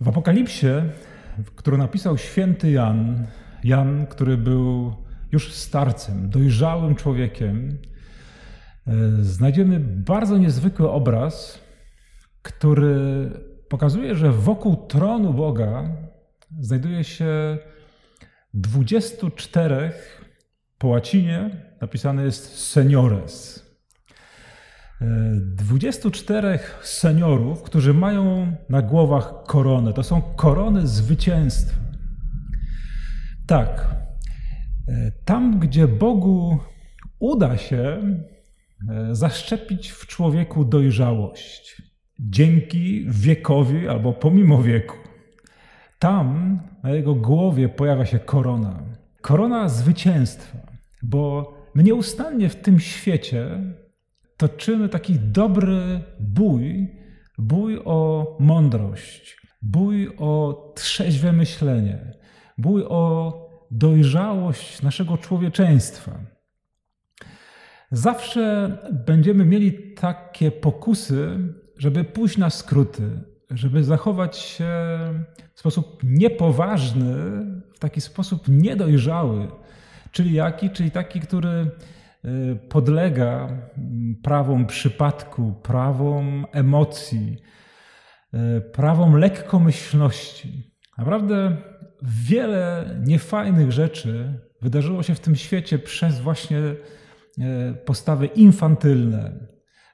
W Apokalipsie, którą napisał święty Jan, Jan, który był już starcem, dojrzałym człowiekiem, e, znajdziemy bardzo niezwykły obraz, który pokazuje, że wokół tronu Boga znajduje się 24 po łacinie napisane jest seniores. 24 seniorów, którzy mają na głowach koronę. To są korony zwycięstwa. Tak, tam gdzie Bogu uda się e, zaszczepić w człowieku dojrzałość, dzięki wiekowi albo pomimo wieku, tam na jego głowie pojawia się korona. Korona zwycięstwa, bo my nieustannie w tym świecie toczymy taki dobry bój, bój o mądrość, bój o trzeźwe myślenie, bój o dojrzałość naszego człowieczeństwa. Zawsze będziemy mieli takie pokusy, żeby pójść na skróty, żeby zachować się w sposób niepoważny, w taki sposób niedojrzały. Czyli jaki? Czyli taki, który podlega prawom przypadku, prawom emocji, y, prawom lekkomyślności. Naprawdę wiele niefajnych rzeczy wydarzyło się w tym świecie przez właśnie y, postawy infantylne,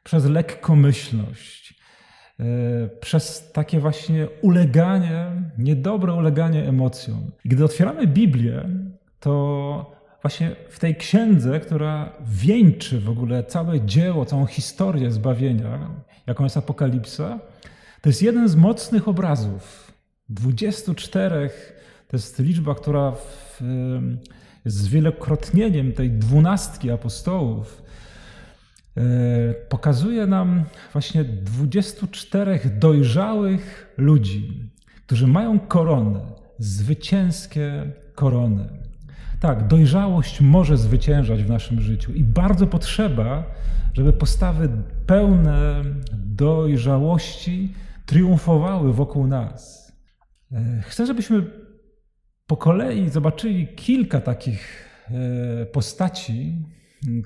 przez lekkomyślność, przez takie właśnie uleganie, niedobre uleganie emocjom. Gdy otwieramy Biblię, to właśnie w tej księdze, która wieńczy w ogóle całe dzieło, całą historię zbawienia, jaką jest Apokalipsa, to jest jeden z mocnych obrazów. 24 to jest liczba, która w, jest zwielokrotnieniem tej dwunastki apostołów. E, pokazuje nam właśnie 24 dojrzałych ludzi, którzy mają korony, zwycięskie korony. Tak, dojrzałość może zwyciężać w naszym życiu i bardzo potrzeba, żeby postawy pełne dojrzałości triumfowały wokół nas. E, chcę, żebyśmy po kolei zobaczyli kilka takich e, postaci,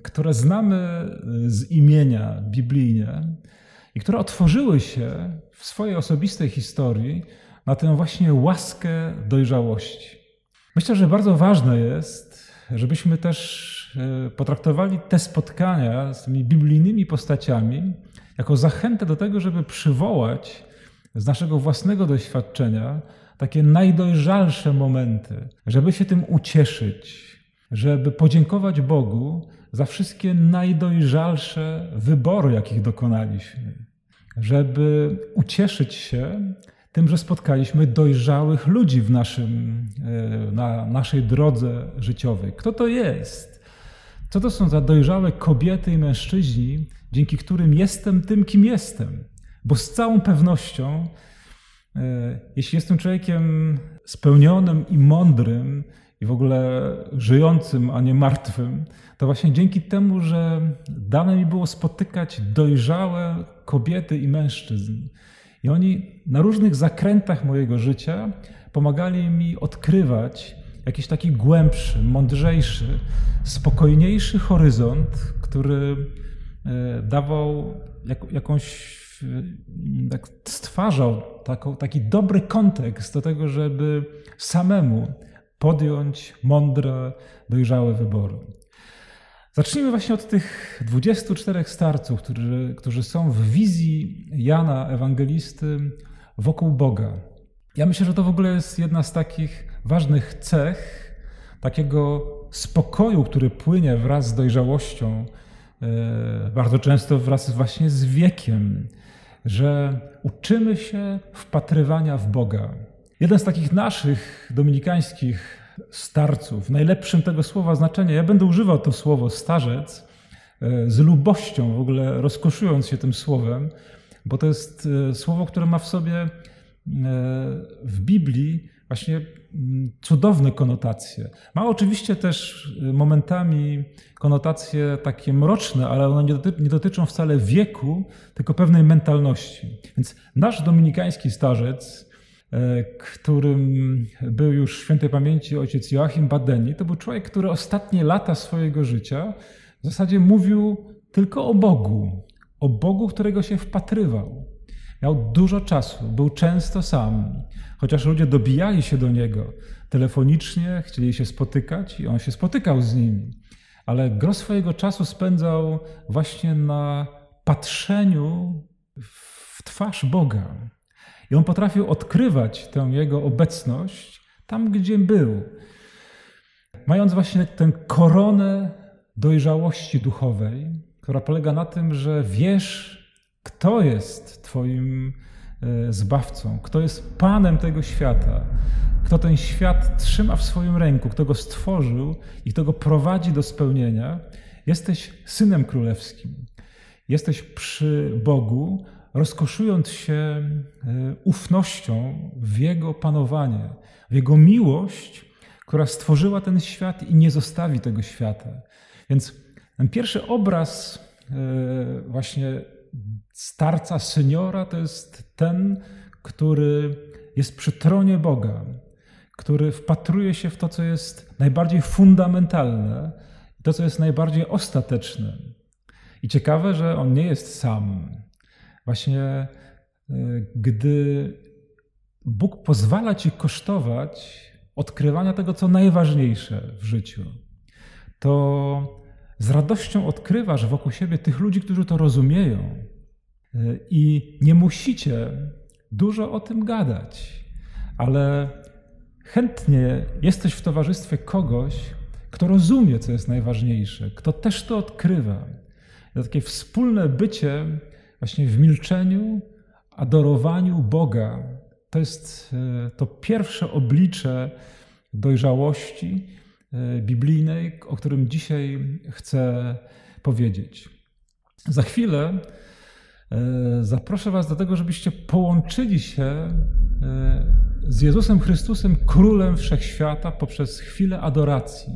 które znamy z imienia biblijnie i które otworzyły się w swojej osobistej historii na tę właśnie łaskę dojrzałości. Myślę, że bardzo ważne jest, żebyśmy też e, potraktowali te spotkania z tymi biblijnymi postaciami jako zachętę do tego, żeby przywołać z naszego własnego doświadczenia takie najdojrzalsze momenty, żeby się tym ucieszyć, żeby podziękować Bogu za wszystkie najdojrzalsze wybory, jakich dokonaliśmy, żeby ucieszyć się tym, że spotkaliśmy dojrzałych ludzi w naszym, e, na naszej drodze życiowej. Kto to jest? Co to są za dojrzałe kobiety i mężczyźni, dzięki którym jestem tym, kim jestem? Bo z całą pewnością, e, jeśli jestem człowiekiem spełnionym i mądrym, i w ogóle żyjącym, a nie martwym, to właśnie dzięki temu, że dane mi było spotykać dojrzałe kobiety i mężczyzn, i oni na różnych zakrętach mojego życia pomagali mi odkrywać jakiś taki głębszy, mądrzejszy, spokojniejszy horyzont, który e, dawał jak, jakąś, tak stwarzał taką, taki dobry kontekst do tego, żeby samemu podjąć mądre, dojrzałe wybory. Zacznijmy właśnie od tych 24 starców, którzy, którzy są w wizji Jana Ewangelisty wokół Boga. Ja myślę, że to w ogóle jest jedna z takich ważnych cech takiego spokoju, który płynie wraz z dojrzałością, e, bardzo często wraz właśnie z wiekiem, że uczymy się wpatrywania w Boga. Jeden z takich naszych dominikańskich starców, najlepszym tego słowa znaczenia. Ja będę używał to słowo starzec e, z lubością, w ogóle rozkoszując się tym słowem, bo to jest e, słowo, które ma w sobie e, w Biblii właśnie cudowne konotacje. Ma oczywiście też momentami konotacje takie mroczne, ale one nie, dotyczą wcale wieku, tylko pewnej mentalności. Więc nasz dominikański starzec którym był już świętej pamięci ojciec Joachim Badeni. To był człowiek, który ostatnie lata swojego życia w zasadzie mówił tylko o Bogu, o Bogu, którego się wpatrywał. Miał dużo czasu, był często sam, chociaż ludzie dobijali się do niego telefonicznie, chcieli się spotykać i on się spotykał z nimi. Ale gro swojego czasu spędzał właśnie na patrzeniu w twarz Boga. I on potrafił odkrywać tę jego obecność tam, gdzie był. Mając właśnie tę koronę dojrzałości duchowej, która polega na tym, że wiesz, kto jest Twoim e, zbawcą, kto jest Panem tego świata, kto ten świat trzyma w swoim ręku, kto go stworzył i kto go prowadzi do spełnienia, jesteś synem królewskim. Jesteś przy Bogu, rozkoszując się e, ufnością w Jego panowanie, w Jego miłość, która stworzyła ten świat i nie zostawi tego świata. Więc ten pierwszy obraz e, właśnie starca seniora to jest ten, który jest przy tronie Boga, który wpatruje się w to, co jest najbardziej fundamentalne, to, co jest najbardziej ostateczne. I ciekawe, że on nie jest sam. Właśnie e, gdy Bóg pozwala ci kosztować odkrywania tego, co najważniejsze w życiu, to z radością odkrywasz wokół siebie tych ludzi, którzy to rozumieją. E, I nie musicie dużo o tym gadać, ale chętnie jesteś w towarzystwie kogoś, kto rozumie, co jest najważniejsze, kto też to odkrywa. I takie wspólne bycie właśnie w milczeniu, adorowaniu Boga. To jest e, to pierwsze oblicze dojrzałości e, biblijnej, o którym dzisiaj chcę powiedzieć. Za chwilę e, zaproszę Was do tego, żebyście połączyli się z Jezusem Chrystusem, Królem Wszechświata, poprzez chwilę adoracji.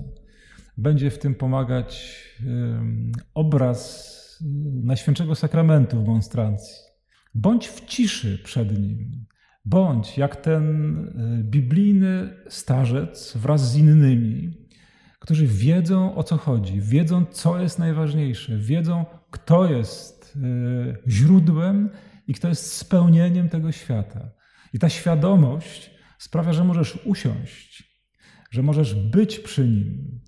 Będzie w tym pomagać obraz Najświętszego Sakramentu w monstrancji. Bądź w ciszy przed Nim. Bądź jak ten e, biblijny starzec wraz z innymi, którzy wiedzą o co chodzi, wiedzą co jest najważniejsze, wiedzą kto jest e, źródłem i kto jest spełnieniem tego świata. I ta świadomość sprawia, że możesz usiąść, że możesz być przy nim,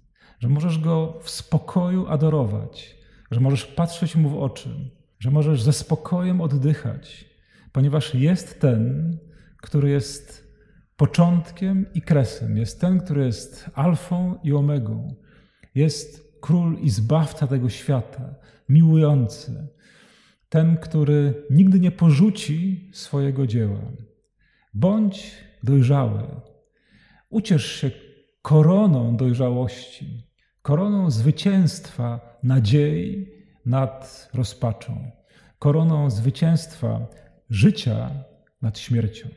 że możesz go w spokoju adorować, że możesz patrzeć mu w oczy, że możesz ze spokojem oddychać, ponieważ jest ten, który jest początkiem i kresem, jest ten, który jest alfą i omegą, jest król i zbawca tego świata, miłujący, ten, który nigdy nie porzuci swojego dzieła. Bądź dojrzały. Uciesz się koroną dojrzałości, koroną zwycięstwa nadziei nad rozpaczą, koroną zwycięstwa życia nad śmiercią.